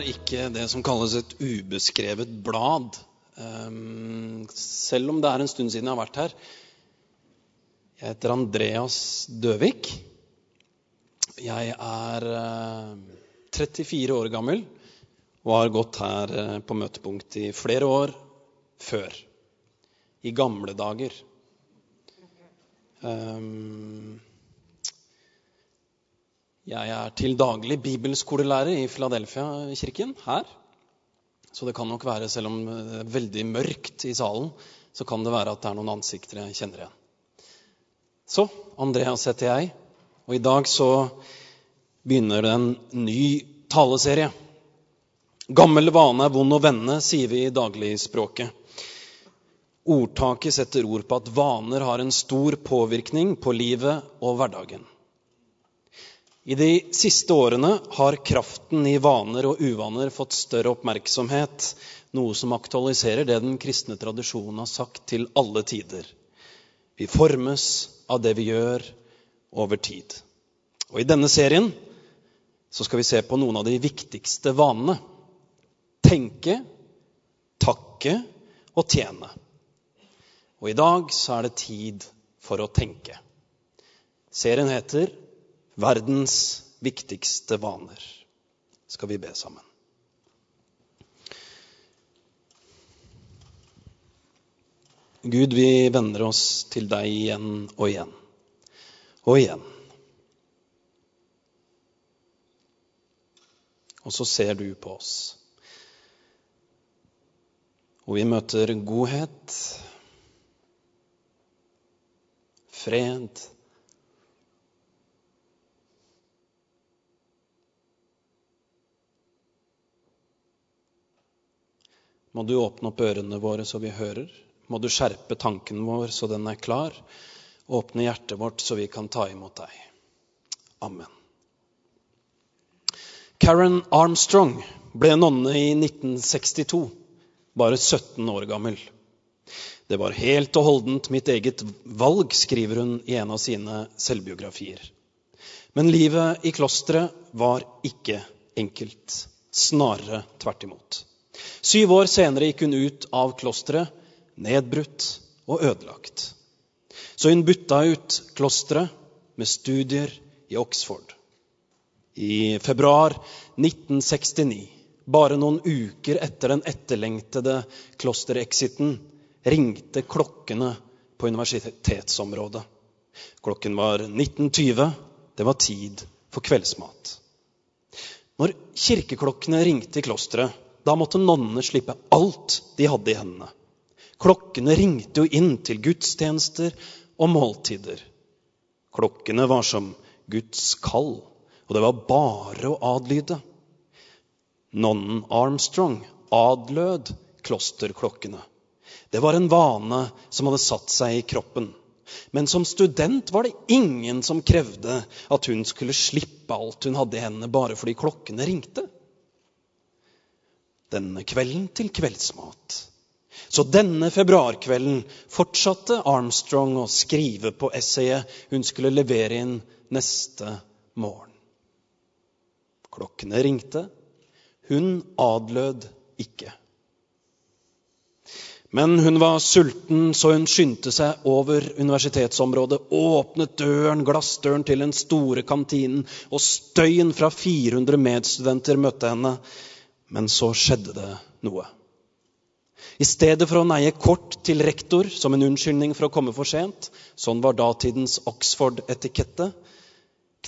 er ikke det som kalles et ubeskrevet blad. Ehm, selv om det er en stund siden jeg har vært her. Jeg heter Andreas Døvik. Jeg er 34 eh, år gammel og har gått her eh, på møtepunkt i flere år før. I gamle dager. Um, jeg er til daglig bibelskolelærer i Philadelphia-kirken her. Så det kan nok være, selv om det er veldig mørkt i salen, så kan det være at det er noen ansikter jeg kjenner igjen. Så Andreas heter jeg, og i dag så begynner det en ny taleserie. Gammel vane er vond å vende, sier vi i dagligspråket. Ordtaket setter ord på at vaner har en stor påvirkning på livet og hverdagen. I de siste årene har kraften i vaner og uvaner fått større oppmerksomhet, noe som aktualiserer det den kristne tradisjonen har sagt til alle tider. Vi formes av det vi gjør over tid. Og I denne serien så skal vi se på noen av de viktigste vanene. Tenke, takke og tjene. Og i dag så er det tid for å tenke. Serien heter verdens viktigste vaner. Skal vi be sammen. Gud, vi vender oss til deg igjen og igjen og igjen. Og så ser du på oss. Og vi møter godhet, fred Må du åpne opp ørene våre så vi hører. Må du skjerpe tanken vår så den er klar. Åpne hjertet vårt så vi kan ta imot deg. Amen. Karen Armstrong ble nonne i 1962, bare 17 år gammel. Det var helt og holdent mitt eget valg, skriver hun i en av sine selvbiografier. Men livet i klosteret var ikke enkelt. Snarere tvert imot. Syv år senere gikk hun ut av klosteret, nedbrutt og ødelagt. Så hun bytta ut klosteret med studier i Oxford. I februar 1969, bare noen uker etter den etterlengtede klosterexiten, ringte klokkene på universitetsområdet. Klokken var 19.20. Det var tid for kveldsmat. Når kirkeklokkene ringte i klosteret, da måtte nonnene slippe alt de hadde i hendene. Klokkene ringte jo inn til gudstjenester og måltider. Klokkene var som Guds kall, og det var bare å adlyde. Nonnen Armstrong adlød klosterklokkene. Det var en vane som hadde satt seg i kroppen. Men som student var det ingen som krevde at hun skulle slippe alt hun hadde i hendene bare fordi klokkene ringte denne kvelden til kveldsmat. Så denne februarkvelden fortsatte Armstrong å skrive på essayet hun skulle levere inn neste morgen. Klokkene ringte. Hun adlød ikke. Men hun var sulten, så hun skyndte seg over universitetsområdet, åpnet døren, glassdøren til den store kantinen, og støyen fra 400 medstudenter møtte henne. Men så skjedde det noe. I stedet for å neie kort til rektor som en unnskyldning for å komme for sent, sånn var datidens Oxford-etikette,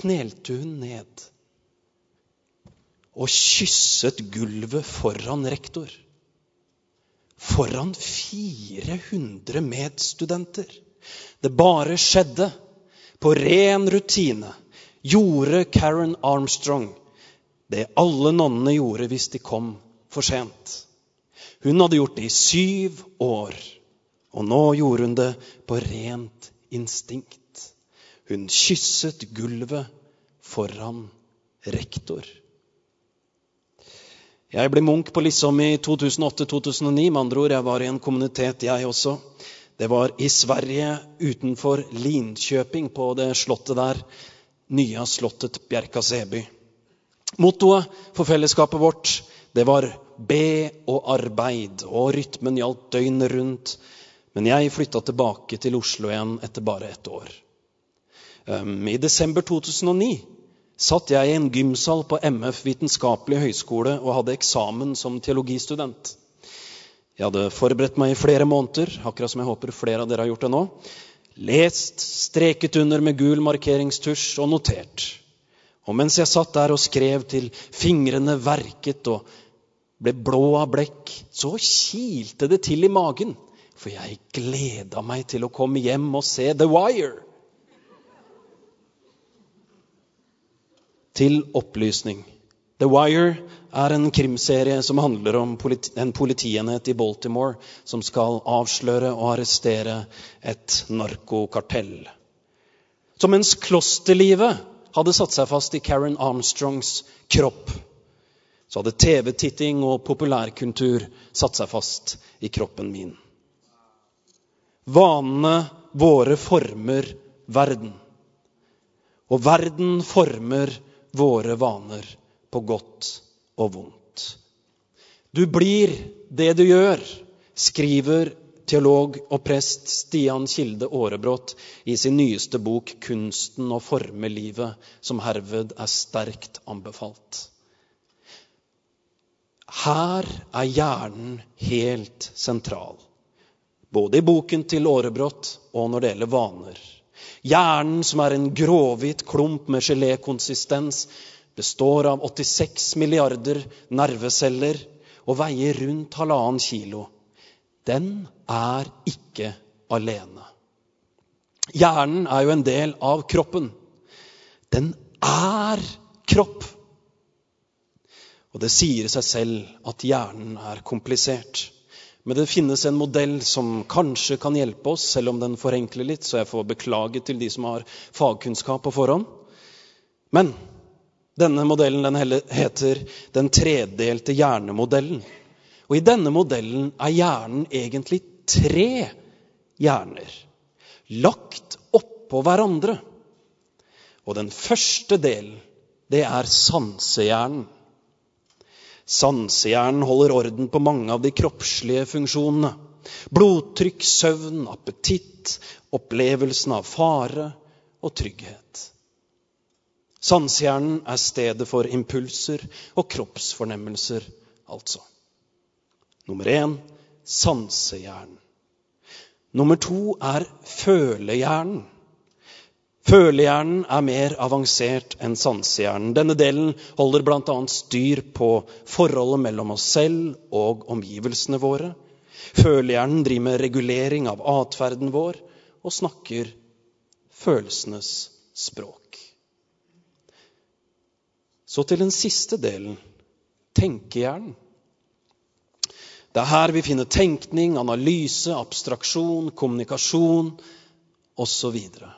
knelte hun ned og kysset gulvet foran rektor. Foran 400 medstudenter. Det bare skjedde. På ren rutine gjorde Karen Armstrong det alle nonnene gjorde hvis de kom for sent. Hun hadde gjort det i syv år, og nå gjorde hun det på rent instinkt. Hun kysset gulvet foran rektor. Jeg ble munk på Lissom i 2008-2009. Med andre ord, jeg var i en kommunitet, jeg også. Det var i Sverige, utenfor Linkjøping, på det slottet der. Nye slottet Bjerka Seby. Mottoet for fellesskapet vårt Det var be og arbeid, og rytmen gjaldt døgnet rundt. Men jeg flytta tilbake til Oslo igjen etter bare ett år. Um, I desember 2009 satt jeg i en gymsal på MF vitenskapelig høgskole og hadde eksamen som teologistudent. Jeg hadde forberedt meg i flere måneder, akkurat som jeg håper flere av dere har gjort det nå. Lest, streket under med gul markeringstusj og notert. Og mens jeg satt der og skrev til fingrene verket og ble blå av blekk, så kilte det til i magen. For jeg gleda meg til å komme hjem og se The Wire. Til opplysning. The Wire er en krimserie som handler om politi en politienhet i Baltimore som skal avsløre og arrestere et narkokartell. Så mens klosterlivet hadde satt seg fast i Karen Armstrongs kropp. Så hadde TV-titting og populærkultur satt seg fast i kroppen min. Vanene våre former verden. Og verden former våre vaner på godt og vondt. Du blir det du gjør, skriver teolog og prest Stian Kilde Aarebrot i sin nyeste bok 'Kunsten å forme livet', som herved er sterkt anbefalt. Her er hjernen helt sentral, både i boken til Aarebrot og når det gjelder vaner. Hjernen, som er en gråhvit klump med gelékonsistens, består av 86 milliarder nerveceller og veier rundt halvannen kilo den er ikke alene. Hjernen er jo en del av kroppen. Den er kropp. Og det sier seg selv at hjernen er komplisert. Men det finnes en modell som kanskje kan hjelpe oss, selv om den forenkler litt, så jeg får beklage til de som har fagkunnskap på forhånd. Men denne modellen den heter den tredelte hjernemodellen. Og i denne modellen er hjernen egentlig tre hjerner lagt oppå hverandre. Og den første delen, det er sansehjernen. Sansehjernen holder orden på mange av de kroppslige funksjonene. Blodtrykk, søvn, appetitt, opplevelsen av fare og trygghet. Sansehjernen er stedet for impulser og kroppsfornemmelser, altså. Nummer én sansehjernen. Nummer to er følehjernen. Følehjernen er mer avansert enn sansehjernen. Denne delen holder bl.a. styr på forholdet mellom oss selv og omgivelsene våre. Følehjernen driver med regulering av atferden vår og snakker følelsenes språk. Så til den siste delen tenkehjernen. Det er her vi finner tenkning, analyse, abstraksjon, kommunikasjon osv. Så,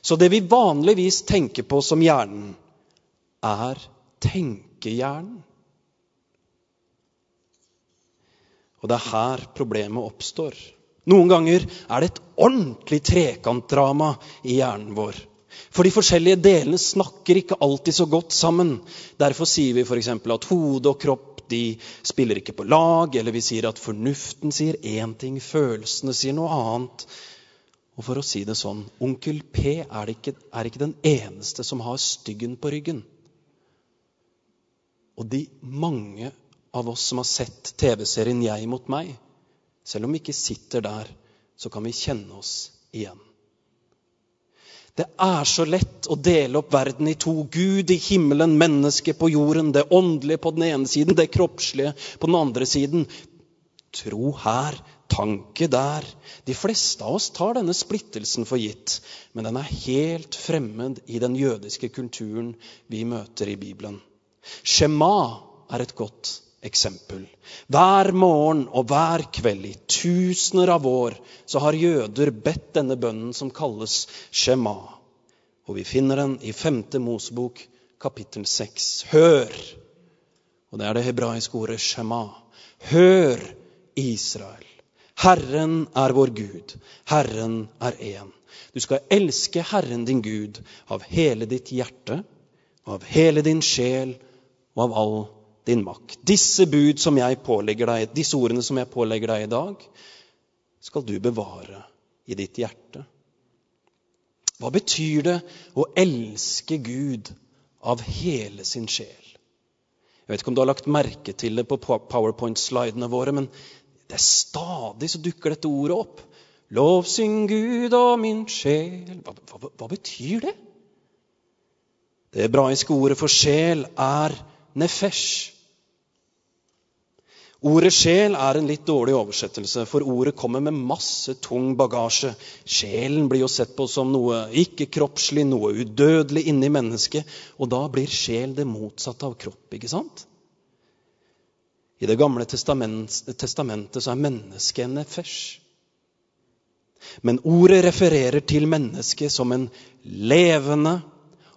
så det vi vanligvis tenker på som hjernen, er tenkehjernen. Og det er her problemet oppstår. Noen ganger er det et ordentlig trekantdrama i hjernen vår. For de forskjellige delene snakker ikke alltid så godt sammen. Derfor sier vi f.eks. at hode og kropp de spiller ikke på lag, eller vi sier at fornuften sier én ting, følelsene sier noe annet. Og for å si det sånn onkel P er ikke, er ikke den eneste som har styggen på ryggen. Og de mange av oss som har sett TV-serien Jeg mot meg, selv om vi ikke sitter der, så kan vi kjenne oss igjen. Det er så lett å dele opp verden i to. Gud i himmelen, menneske på jorden. Det åndelige på den ene siden, det kroppslige på den andre siden. Tro her, tanke der. De fleste av oss tar denne splittelsen for gitt, men den er helt fremmed i den jødiske kulturen vi møter i Bibelen. Shema er et godt eksempel. Hver morgen og hver kveld i tusener av år så har jøder bedt denne bønnen som kalles Shema. Og vi finner den i 5. Mosebok, kapittel 6. Hør! Og det er det hebraiske ordet Shema. Hør, Israel! Herren er vår Gud. Herren er én. Du skal elske Herren din Gud av hele ditt hjerte, av hele din sjel og av all din makt. Disse bud som jeg pålegger deg, disse ordene som jeg pålegger deg i dag, skal du bevare i ditt hjerte. Hva betyr det å elske Gud av hele sin sjel? Jeg vet ikke om du har lagt merke til det på powerpoint-slidene våre, men det er stadig så dukker dette ordet opp. Lovsyng Gud og min sjel. Hva, hva, hva betyr det? Det hebraiske ordet for sjel er nefesh. Ordet sjel er en litt dårlig oversettelse, for ordet kommer med masse tung bagasje. Sjelen blir jo sett på som noe ikke-kroppslig, noe udødelig inni mennesket. Og da blir sjel det motsatte av kropp, ikke sant? I Det gamle testamentet så er mennesket en nefesh. Men ordet refererer til mennesket som en levende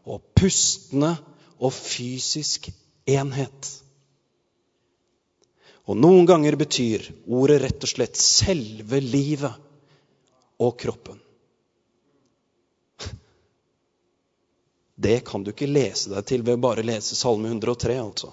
og pustende og fysisk enhet. Og noen ganger betyr ordet rett og slett selve livet og kroppen. Det kan du ikke lese deg til ved å bare lese Salme 103, altså.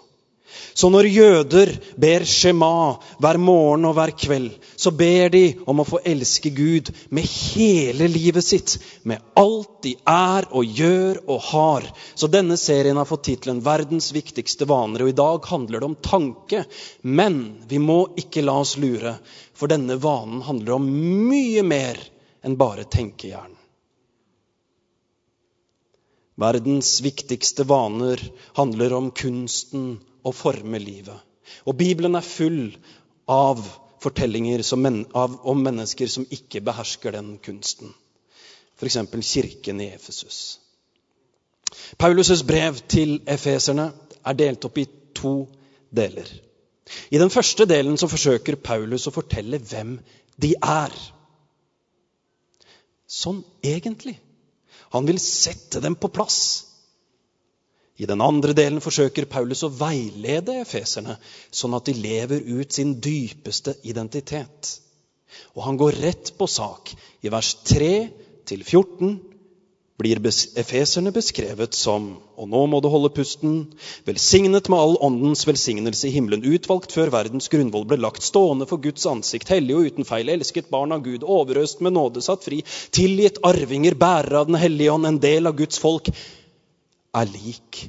Så når jøder ber Shema hver morgen og hver kveld, så ber de om å få elske Gud med hele livet sitt, med alt de er og gjør og har. Så denne serien har fått tittelen 'Verdens viktigste vaner'. Og i dag handler det om tanke. Men vi må ikke la oss lure, for denne vanen handler om mye mer enn bare tenkehjernen. Verdens viktigste vaner handler om kunsten å forme livet. Og Bibelen er full av fortellinger men, av, om mennesker som ikke behersker den kunsten. F.eks. kirken i Efesus. Paulus' brev til efeserne er delt opp i to deler. I den første delen så forsøker Paulus å fortelle hvem de er. Sånn egentlig. Han vil sette dem på plass. I den andre delen forsøker Paulus å veilede efeserne, sånn at de lever ut sin dypeste identitet. Og han går rett på sak. I vers 3 til 14 blir efeserne beskrevet som Og nå må du holde pusten. Velsignet med all åndens velsignelse i himmelen, utvalgt før verdens grunnvoll ble lagt, stående for Guds ansikt, hellig og uten feil, elsket barn av Gud, overøst med nåde, satt fri, tilgitt arvinger, bærere av Den hellige ånd, en del av Guds folk er lik.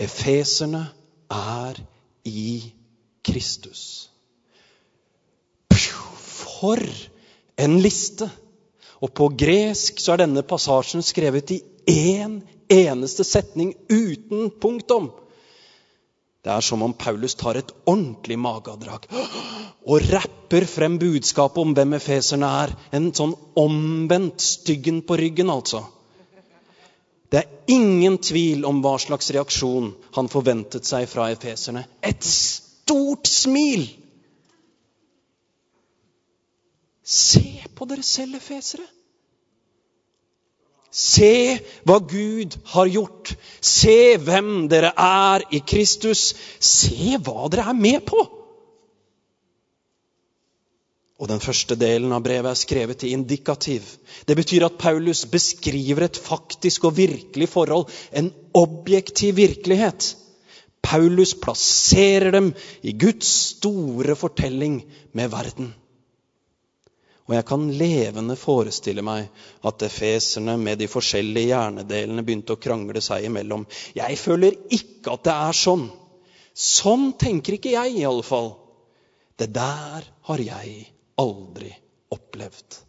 Efeserne er i Kristus. For en liste! Og på gresk så er denne passasjen skrevet i én eneste setning uten punktum. Det er som om Paulus tar et ordentlig magedrag og rapper frem budskapet om hvem efeserne er. En sånn omvendt styggen på ryggen, altså. Det er ingen tvil om hva slags reaksjon han forventet seg fra efeserne. Et stort smil! Se på dere selv, efesere. Se hva Gud har gjort. Se hvem dere er i Kristus. Se hva dere er med på. Og den første delen av brevet er skrevet i indikativ. Det betyr at Paulus beskriver et faktisk og virkelig forhold, en objektiv virkelighet. Paulus plasserer dem i Guds store fortelling med verden. Og jeg kan levende forestille meg at efeserne med de forskjellige hjernedelene begynte å krangle seg imellom. Jeg føler ikke at det er sånn. Sånn tenker ikke jeg, i alle fall. Det der har jeg aldri opplevd.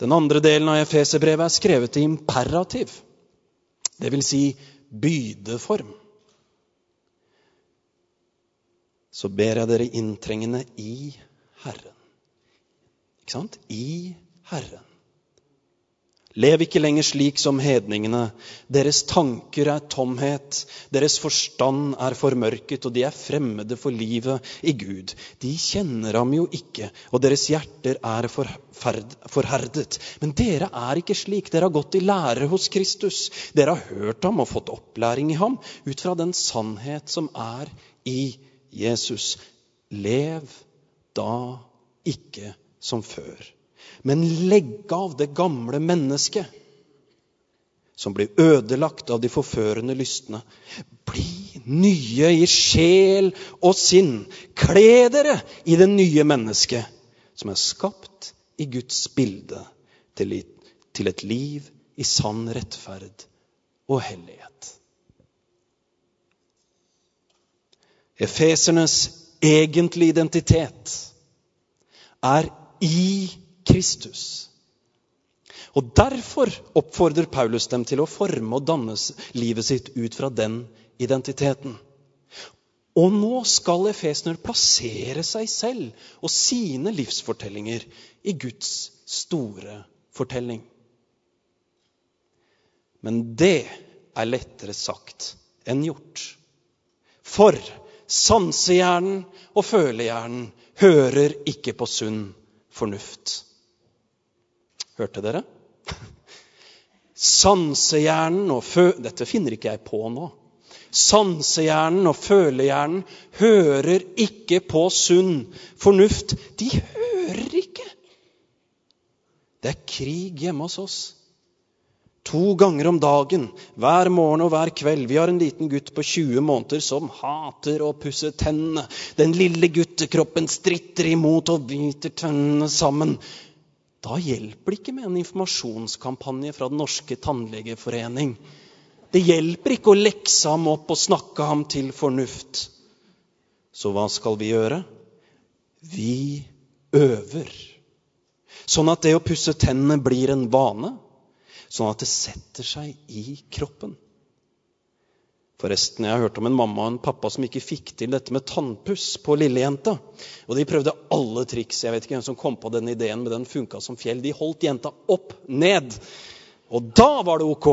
Den andre delen av Efeserbrevet er skrevet i imperativ, dvs. Si bydeform. Så ber jeg dere inntrengende i Herren. Ikke sant? I Herren. Lev ikke lenger slik som hedningene. Deres tanker er tomhet, deres forstand er formørket, og de er fremmede for livet i Gud. De kjenner ham jo ikke, og deres hjerter er forherdet. Men dere er ikke slik. Dere har gått i lære hos Kristus. Dere har hørt ham og fått opplæring i ham ut fra den sannhet som er i Jesus. Lev da ikke som før men legge av det gamle mennesket, som blir ødelagt av de forførende lystne. Bli nye i sjel og sinn. Kle dere i det nye mennesket, som er skapt i Guds bilde, til et liv i sann rettferd og hellighet. Efesernes egentlige identitet er i Kristus. Og Derfor oppfordrer Paulus dem til å forme og danne livet sitt ut fra den identiteten. Og nå skal efesner plassere seg selv og sine livsfortellinger i Guds store fortelling. Men det er lettere sagt enn gjort. For sansehjernen og følehjernen hører ikke på sunn fornuft. Hørte dere? Sansehjernen og fø... Dette finner ikke jeg på nå. Sansehjernen og følehjernen hører ikke på sunn fornuft. De hører ikke. Det er krig hjemme hos oss. To ganger om dagen, hver morgen og hver kveld. Vi har en liten gutt på 20 måneder som hater å pusse tennene. Den lille guttekroppen stritter imot og biter tennene sammen. Da hjelper det ikke med en informasjonskampanje fra Den norske tannlegeforening. Det hjelper ikke å lekse ham opp og snakke ham til fornuft. Så hva skal vi gjøre? Vi øver. Sånn at det å pusse tennene blir en vane sånn at det setter seg i kroppen. Forresten, Jeg har hørt om en mamma og en pappa som ikke fikk til dette med tannpuss på lillejenta. Og de prøvde alle triks. Jeg vet ikke hvem som kom på den ideen, men den funka som fjell. De holdt jenta opp ned. Og da var det ok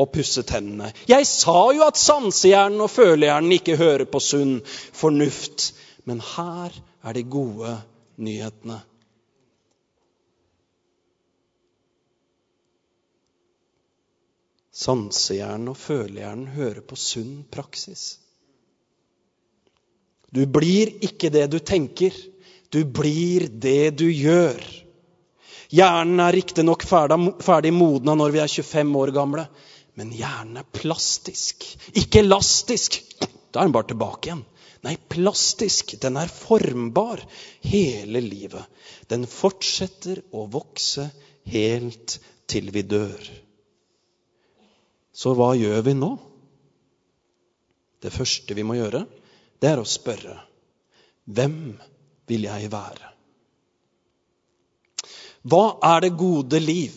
å pusse tennene. Jeg sa jo at sansehjernen og følehjernen ikke hører på sunn fornuft. Men her er de gode nyhetene. Sansehjernen og følehjernen hører på sunn praksis. Du blir ikke det du tenker. Du blir det du gjør. Hjernen er riktignok ferdig modna når vi er 25 år gamle, men hjernen er plastisk, ikke elastisk. Da er den bare tilbake igjen. Nei, plastisk. Den er formbar hele livet. Den fortsetter å vokse helt til vi dør. Så hva gjør vi nå? Det første vi må gjøre, det er å spørre hvem vil jeg være? Hva er det gode liv?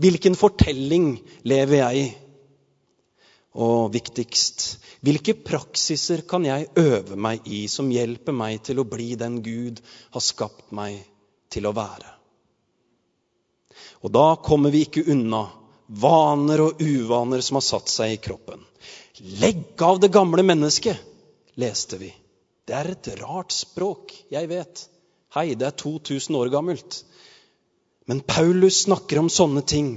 Hvilken fortelling lever jeg i? Og viktigst hvilke praksiser kan jeg øve meg i som hjelper meg til å bli den Gud har skapt meg til å være? Og da kommer vi ikke unna vaner og uvaner som har satt seg i kroppen. Legg av det gamle mennesket, leste vi. Det er et rart språk, jeg vet. Hei, det er 2000 år gammelt. Men Paulus snakker om sånne ting,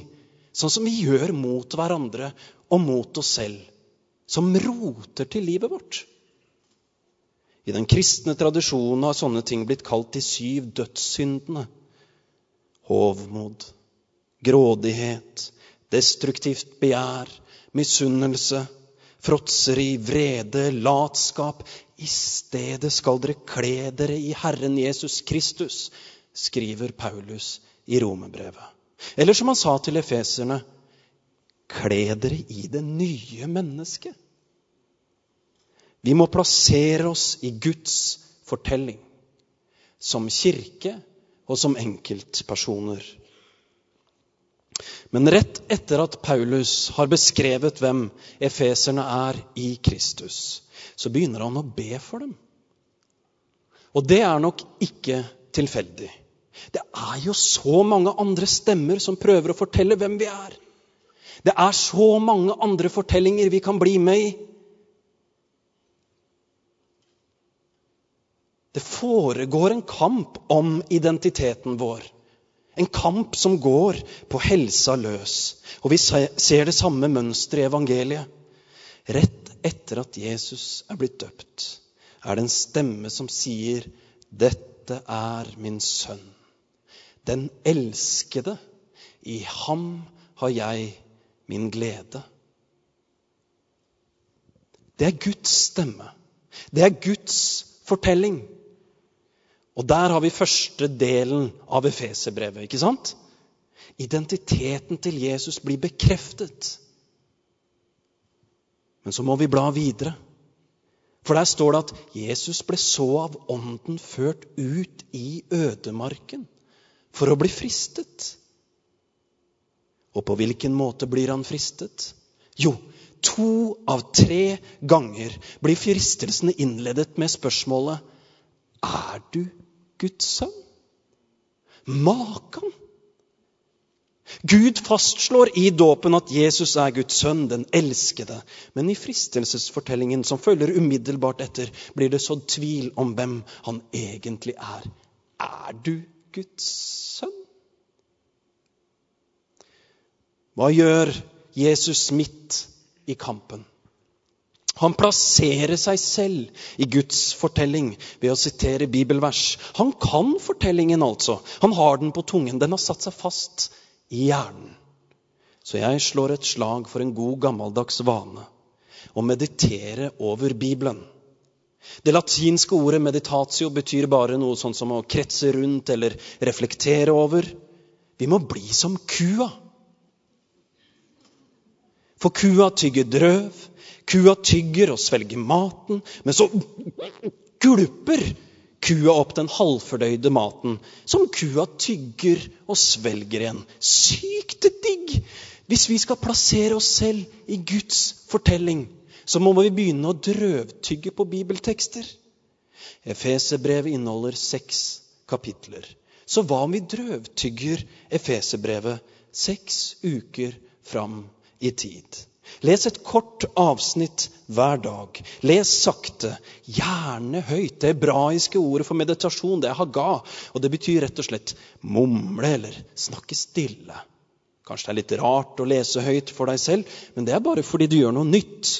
sånn som vi gjør mot hverandre og mot oss selv, som roter til livet vårt. I den kristne tradisjonen har sånne ting blitt kalt de syv dødssyndene. Hovmod, grådighet, destruktivt begjær, misunnelse, fråtseri, vrede, latskap. I stedet skal dere kle dere i Herren Jesus Kristus, skriver Paulus i romerbrevet. Eller som han sa til efeserne, kle dere i det nye mennesket. Vi må plassere oss i Guds fortelling, som kirke og som enkeltpersoner. Men rett etter at Paulus har beskrevet hvem efeserne er i Kristus, så begynner han å be for dem. Og det er nok ikke tilfeldig. Det er jo så mange andre stemmer som prøver å fortelle hvem vi er. Det er så mange andre fortellinger vi kan bli med i. Det foregår en kamp om identiteten vår. En kamp som går på helsa løs. Og vi ser det samme mønsteret i evangeliet. Rett etter at Jesus er blitt døpt, er det en stemme som sier, 'Dette er min sønn, den elskede. I ham har jeg min glede. Det er Guds stemme. Det er Guds fortelling. Og der har vi første delen av Efeserbrevet, ikke sant? Identiteten til Jesus blir bekreftet. Men så må vi bla videre. For der står det at Jesus ble så av Ånden ført ut i ødemarken for å bli fristet. Og på hvilken måte blir han fristet? Jo, to av tre ganger blir fristelsene innledet med spørsmålet Er du Guds sønn? Makan! Gud fastslår i dåpen at Jesus er Guds sønn, den elskede. Men i fristelsesfortellingen som følger umiddelbart etter, blir det sådd tvil om hvem han egentlig er. Er du Guds sønn? Hva gjør Jesus midt i kampen? Han plasserer seg selv i Guds fortelling ved å sitere bibelvers. Han kan fortellingen, altså. Han har den på tungen. Den har satt seg fast i hjernen. Så jeg slår et slag for en god, gammeldags vane å meditere over Bibelen. Det latinske ordet 'meditatio' betyr bare noe sånn som å kretse rundt eller reflektere over. Vi må bli som kua. For kua tygger drøv, kua tygger og svelger maten, men så gulper kua opp den halvfordøyde maten, som kua tygger og svelger igjen. Sykt digg! Hvis vi skal plassere oss selv i Guds fortelling, så må vi begynne å drøvtygge på bibeltekster. Efeserbrevet inneholder seks kapitler. Så hva om vi drøvtygger Efeserbrevet seks uker fram i tid? Les et kort avsnitt hver dag. Les sakte, gjerne høyt. Det hebraiske ordet for meditasjon det er haga. Og det betyr rett og slett mumle eller snakke stille. Kanskje det er litt rart å lese høyt for deg selv, men det er bare fordi du gjør noe nytt.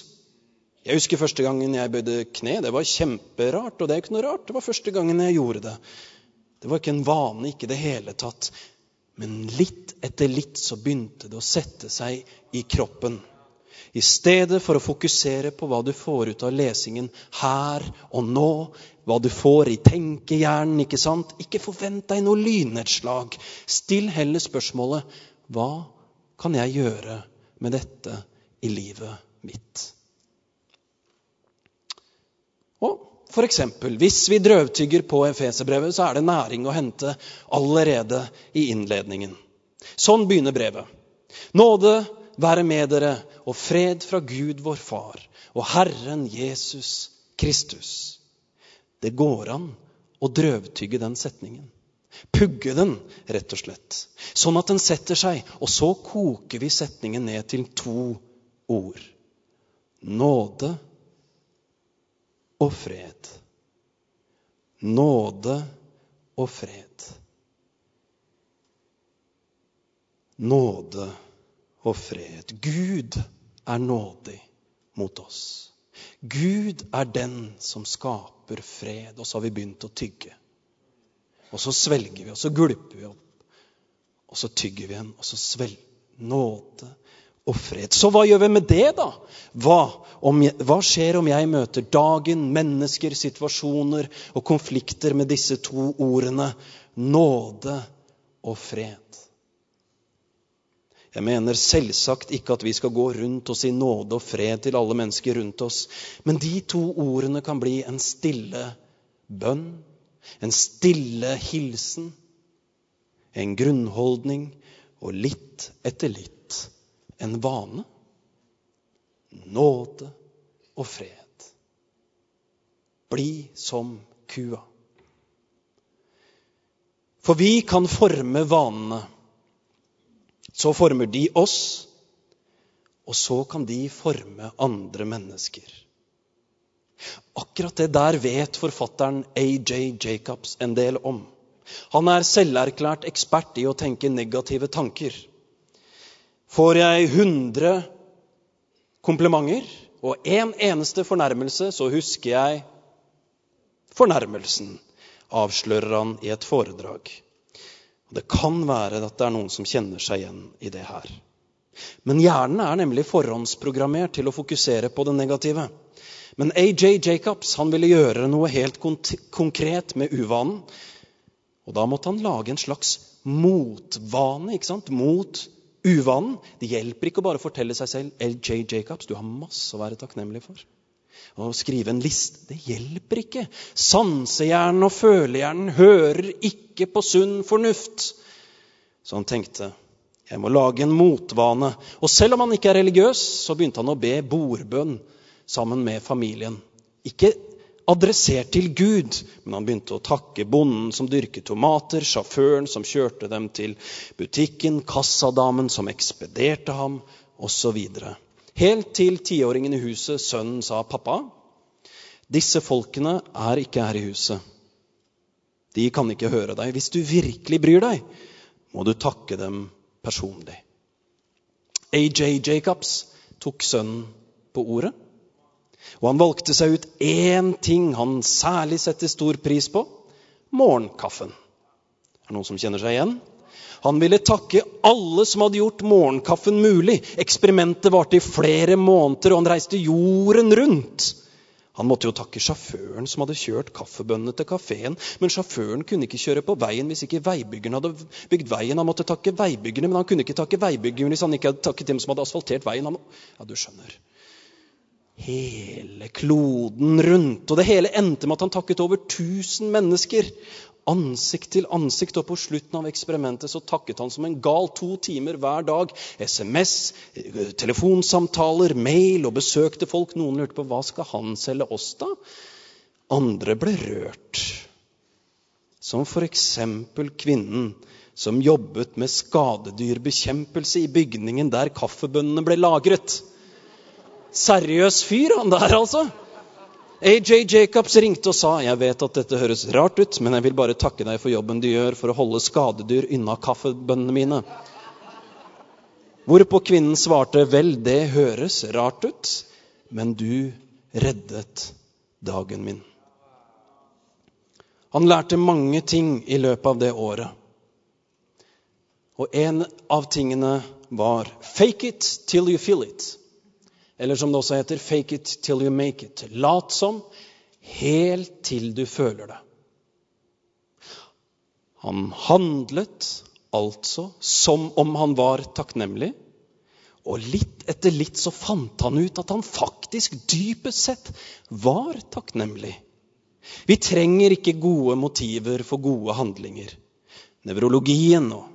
Jeg husker første gangen jeg bøyde kne. Det var kjemperart. Og det er jo ikke noe rart. Det var første gangen jeg gjorde det. Det var ikke en vane, ikke i det hele tatt. Men litt etter litt så begynte det å sette seg i kroppen. I stedet for å fokusere på hva du får ut av lesingen her og nå, hva du får i tenkehjernen, ikke sant? Ikke forvent deg noe lynnedslag. Still heller spørsmålet hva kan jeg gjøre med dette i livet mitt? Og eksempel, hvis vi drøvtygger på Efeserbrevet, så er det næring å hente allerede i innledningen. Sånn begynner brevet. Nåde være med dere og fred fra Gud vår Far og Herren Jesus Kristus. Det går an å drøvtygge den setningen. Pugge den, rett og slett. Sånn at den setter seg. Og så koker vi setningen ned til to ord. Nåde og fred. Nåde og fred. Nåde og fred. Gud er nådig mot oss. Gud er den som skaper fred. Og så har vi begynt å tygge. Og så svelger vi, og så gulper vi opp. Og så tygger vi igjen, og så svelger nåde og fred. Så hva gjør vi med det, da? Hva, om, hva, skjer om jeg møter dagen, mennesker, situasjoner og konflikter med disse to ordene nåde og fred? Jeg mener selvsagt ikke at vi skal gå rundt og si nåde og fred til alle mennesker rundt oss. Men de to ordene kan bli en stille bønn, en stille hilsen, en grunnholdning og litt etter litt en vane. Nåde og fred. Bli som kua. For vi kan forme vanene så former de oss, og så kan de forme andre mennesker. Akkurat det der vet forfatteren AJ Jacobs en del om. Han er selverklært ekspert i å tenke negative tanker. Får jeg 100 komplimenter og én en eneste fornærmelse, så husker jeg fornærmelsen, avslører han i et foredrag. Det kan være at det er noen som kjenner seg igjen i det her. Men hjernen er nemlig forhåndsprogrammert til å fokusere på det negative. Men AJ Jacobs han ville gjøre noe helt konkret med uvanen. Og da måtte han lage en slags motvane ikke sant? mot uvanen. Det hjelper ikke å bare fortelle seg selv LJ Jacobs, du har masse å være takknemlig for. Å skrive en liste det hjelper ikke. Sansehjernen og følehjernen hører ikke på sunn fornuft. Så han tenkte jeg må lage en motvane. Og selv om han ikke er religiøs, så begynte han å be bordbønn sammen med familien. Ikke adressert til Gud, men han begynte å takke bonden som dyrket tomater, sjåføren som kjørte dem til butikken, kassadamen som ekspederte ham, osv. Helt til tiåringen i huset, sønnen, sa, 'Pappa, disse folkene er ikke her i huset.' 'De kan ikke høre deg. Hvis du virkelig bryr deg, må du takke dem personlig.' AJ Jacobs tok sønnen på ordet, og han valgte seg ut én ting han særlig setter stor pris på morgenkaffen. Er det noen som kjenner seg igjen? Han ville takke alle som hadde gjort morgenkaffen mulig. Eksperimentet varte i flere måneder, og han reiste jorden rundt. Han måtte jo takke sjåføren som hadde kjørt kaffebønnene til kafeen. Men sjåføren kunne ikke kjøre på veien hvis ikke veibyggeren hadde bygd veien. Han måtte takke veibyggerne, men han kunne ikke takke veibyggeren hvis han ikke hadde takket dem som hadde asfaltert veien. Han... Ja, du skjønner. Hele kloden rundt. Og det hele endte med at han takket over 1000 mennesker ansikt til ansikt. Og på slutten av eksperimentet så takket han som en gal to timer hver dag. SMS, telefonsamtaler, mail og besøkte folk. Noen lurte på hva skal han selge oss, da? Andre ble rørt. Som f.eks. kvinnen som jobbet med skadedyrbekjempelse i bygningen der kaffebønnene ble lagret. Seriøs fyr, han der, altså. AJ Jacobs ringte og sa jeg vet at dette høres rart ut, men jeg vil bare takke deg for jobben du gjør for å holde skadedyr unna kaffebønnene mine. Hvorpå kvinnen svarte vel, det høres rart ut, men du reddet dagen min. Han lærte mange ting i løpet av det året. Og en av tingene var 'fake it till you feel it'. Eller som det også heter, 'fake it till you make it'. Lat som helt til du føler det. Han handlet altså som om han var takknemlig. Og litt etter litt så fant han ut at han faktisk dypest sett var takknemlig. Vi trenger ikke gode motiver for gode handlinger. Nevrologien og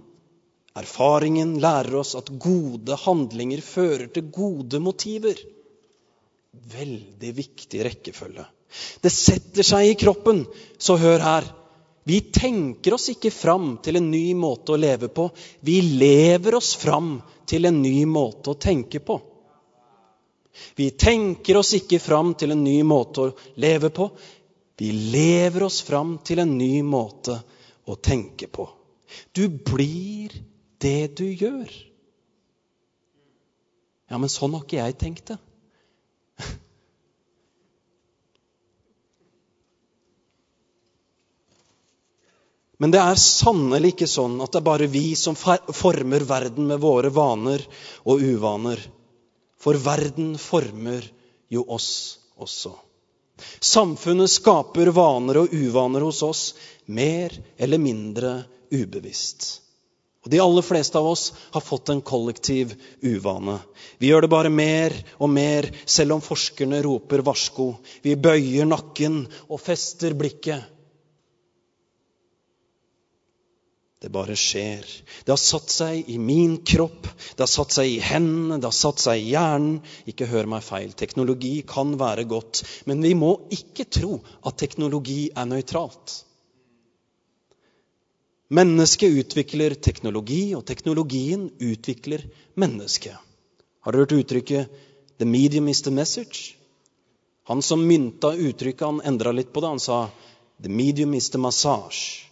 Erfaringen lærer oss at gode handlinger fører til gode motiver. Veldig viktig rekkefølge. Det setter seg i kroppen. Så hør her. Vi tenker oss ikke fram til en ny måte å leve på. Vi lever oss fram til en ny måte å tenke på. Vi tenker oss ikke fram til en ny måte å leve på. Vi lever oss fram til en ny måte å tenke på. Du blir det du gjør. Ja, men sånn har ikke jeg tenkt det. Men det er sannelig ikke sånn at det er bare vi som former verden med våre vaner og uvaner. For verden former jo oss også. Samfunnet skaper vaner og uvaner hos oss mer eller mindre ubevisst. De aller fleste av oss har fått en kollektiv uvane. Vi gjør det bare mer og mer, selv om forskerne roper varsko. Vi bøyer nakken og fester blikket. Det bare skjer. Det har satt seg i min kropp, det har satt seg i hendene, det har satt seg i hjernen. Ikke hør meg feil. Teknologi kan være godt, men vi må ikke tro at teknologi er nøytralt. Mennesket utvikler teknologi, og teknologien utvikler mennesket. Har dere hørt uttrykket 'the medium is the message'? Han som mynta uttrykket, han endra litt på det. Han sa 'the medium is the massage'.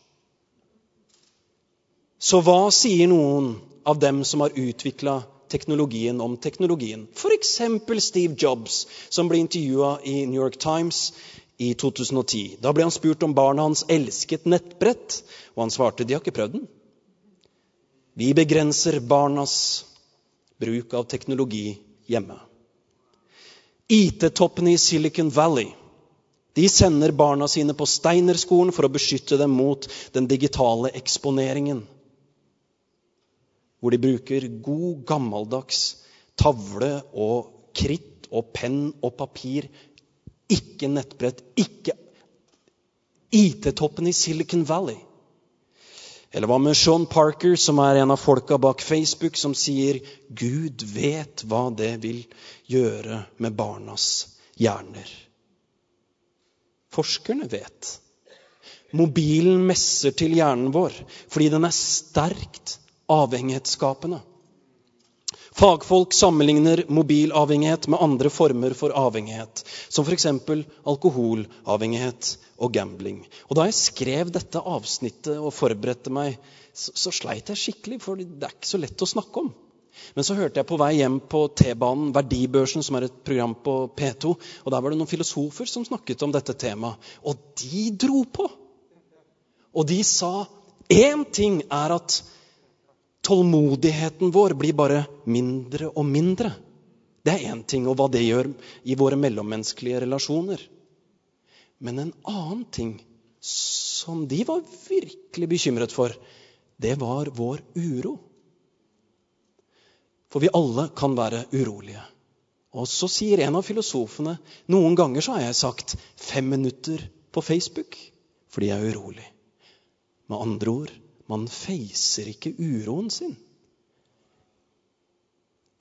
Så hva sier noen av dem som har utvikla teknologien om teknologien? F.eks. Steve Jobs, som ble intervjua i New York Times i 2010. Da ble han spurt om barna hans elsket nettbrett, og han svarte de har ikke prøvd den. Vi begrenser barnas bruk av teknologi hjemme. IT-toppene i Silicon Valley de sender barna sine på Steinerskolen for å beskytte dem mot den digitale eksponeringen. Hvor de bruker god, gammeldags tavle og kritt og penn og papir. Ikke nettbrett, ikke IT-toppen i Silicon Valley. Eller hva med Sean Parker, som er en av folka bak Facebook, som sier Gud vet hva det vil gjøre med barnas hjerner. Forskerne vet. Mobilen messer til hjernen vår fordi den er sterkt avhengighetsskapende. Fagfolk sammenligner mobilavhengighet med andre former for avhengighet, som f.eks. alkoholavhengighet og gambling. Og Da jeg skrev dette avsnittet og forberedte meg, så, så sleit jeg skikkelig, for det er ikke så lett å snakke om. Men så hørte jeg på vei hjem på T-banen Verdibørsen, som er et program på P2. og Der var det noen filosofer som snakket om dette temaet. Og de dro på! Og de sa én ting er at tålmodigheten vår blir bare mindre og mindre. Det er én ting, og hva det gjør i våre mellommenneskelige relasjoner. Men en annen ting som de var virkelig bekymret for, det var vår uro. For vi alle kan være urolige. Og så sier en av filosofene noen ganger så har jeg sagt fem minutter på Facebook fordi jeg er urolig. Med andre ord man feiser ikke uroen sin.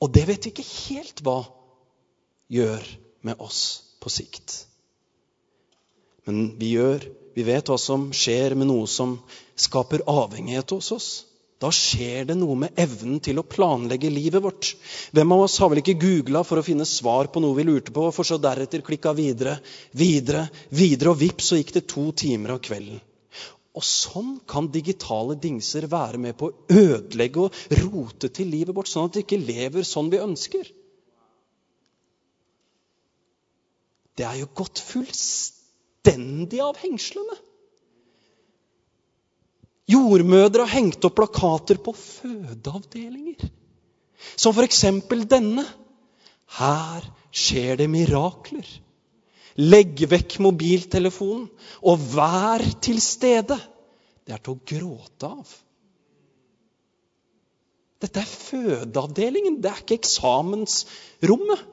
Og det vet vi ikke helt hva gjør med oss på sikt. Men vi gjør Vi vet hva som skjer med noe som skaper avhengighet hos oss. Da skjer det noe med evnen til å planlegge livet vårt. Hvem av oss har vel ikke googla for å finne svar på noe vi lurte på, for så deretter klikka videre, videre, videre, og vips, så gikk det to timer av kvelden. Og sånn kan digitale dingser være med på å ødelegge og rote til livet vårt, sånn at vi ikke lever sånn vi ønsker. Det er jo gått fullstendig av hengslene. Jordmødre har hengt opp plakater på fødeavdelinger. Som f.eks. denne. Her skjer det mirakler. Legg vekk mobiltelefonen og vær til stede. Det er til å gråte av. Dette er fødeavdelingen, det er ikke eksamensrommet.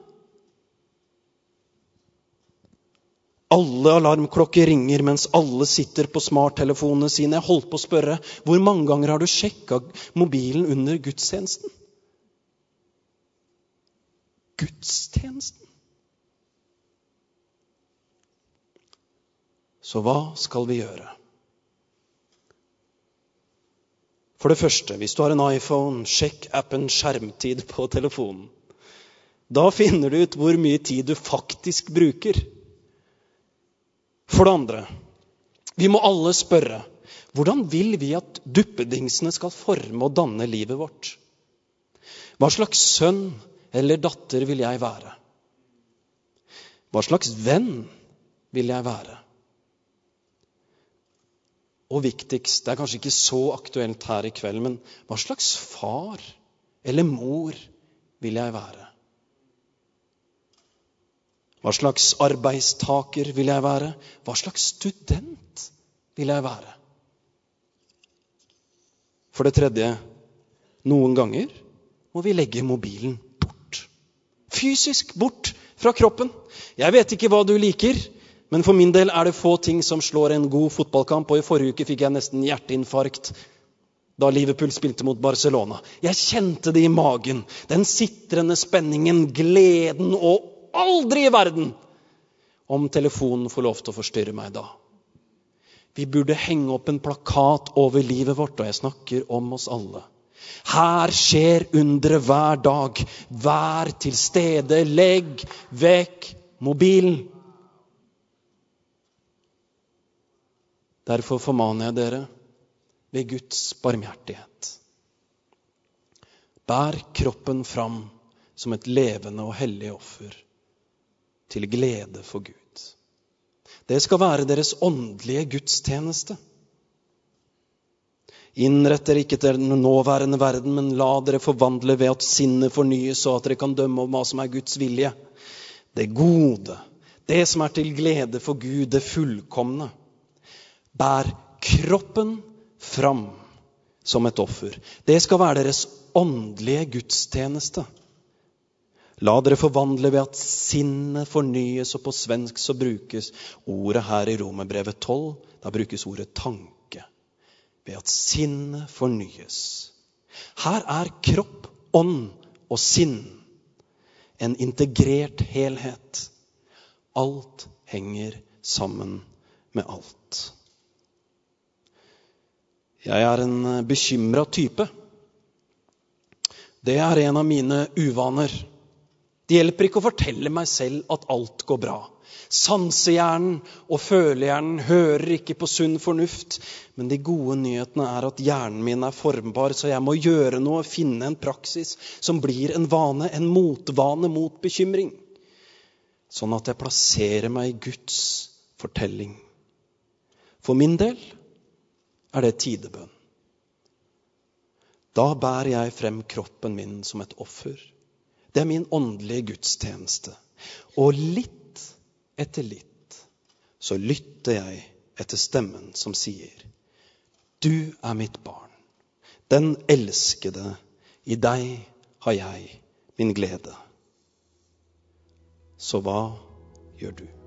Alle alarmklokker ringer mens alle sitter på smarttelefonene sine. Jeg holdt på å spørre hvor mange ganger har du sjekka mobilen under gudstjenesten? Gudstjenesten? Så hva skal vi gjøre? For det første, hvis du har en iPhone, sjekk appen skjermtid på telefonen. Da finner du ut hvor mye tid du faktisk bruker. For det andre, vi må alle spørre hvordan vil vi at duppedingsene skal forme og danne livet vårt? Hva slags sønn eller datter vil jeg være? Hva slags venn vil jeg være? Og viktigst, det er kanskje ikke så aktuelt her i kveld, men hva slags far eller mor vil jeg være? Hva slags arbeidstaker vil jeg være? Hva slags student vil jeg være? For det tredje noen ganger må vi legge mobilen bort. Fysisk bort fra kroppen. Jeg vet ikke hva du liker, men for min del er det få ting som slår en god fotballkamp, og i forrige uke fikk jeg nesten hjerteinfarkt da Liverpool spilte mot Barcelona. Jeg kjente det i magen. Den sitrende spenningen, gleden og aldri i verden om telefonen får lov til å forstyrre meg da. Vi burde henge opp en plakat over livet vårt, og jeg snakker om oss alle. Her skjer underet hver dag. Vær til stede. Legg vekk mobilen. Derfor formaner jeg dere ved Guds barmhjertighet. Bær kroppen fram som et levende og hellig offer til glede for Gud. Det skal være deres åndelige gudstjeneste. Innrett dere ikke til den nåværende verden, men la dere forvandle ved at sinnet fornyes, så at dere kan dømme om hva som er Guds vilje. Det gode, det som er til glede for Gud, det fullkomne. Bær kroppen fram som et offer. Det skal være deres åndelige gudstjeneste. La dere forvandle ved at sinnet fornyes, og på svensk så brukes ordet her i Romerbrevet 12. Da brukes ordet tanke. Ved at sinnet fornyes. Her er kropp, ånd og sinn en integrert helhet. Alt henger sammen med alt. Jeg er en bekymra type. Det er en av mine uvaner. Det hjelper ikke å fortelle meg selv at alt går bra. Sansehjernen og følehjernen hører ikke på sunn fornuft. Men de gode nyhetene er at hjernen min er formbar, så jeg må gjøre noe, finne en praksis som blir en vane, en motvane mot bekymring. Sånn at jeg plasserer meg i Guds fortelling. For min del er det tidebønn. Da bærer jeg frem kroppen min som et offer. Det er min åndelige gudstjeneste. Og litt etter litt så lytter jeg etter stemmen som sier, Du er mitt barn, den elskede. I deg har jeg min glede. Så hva gjør du?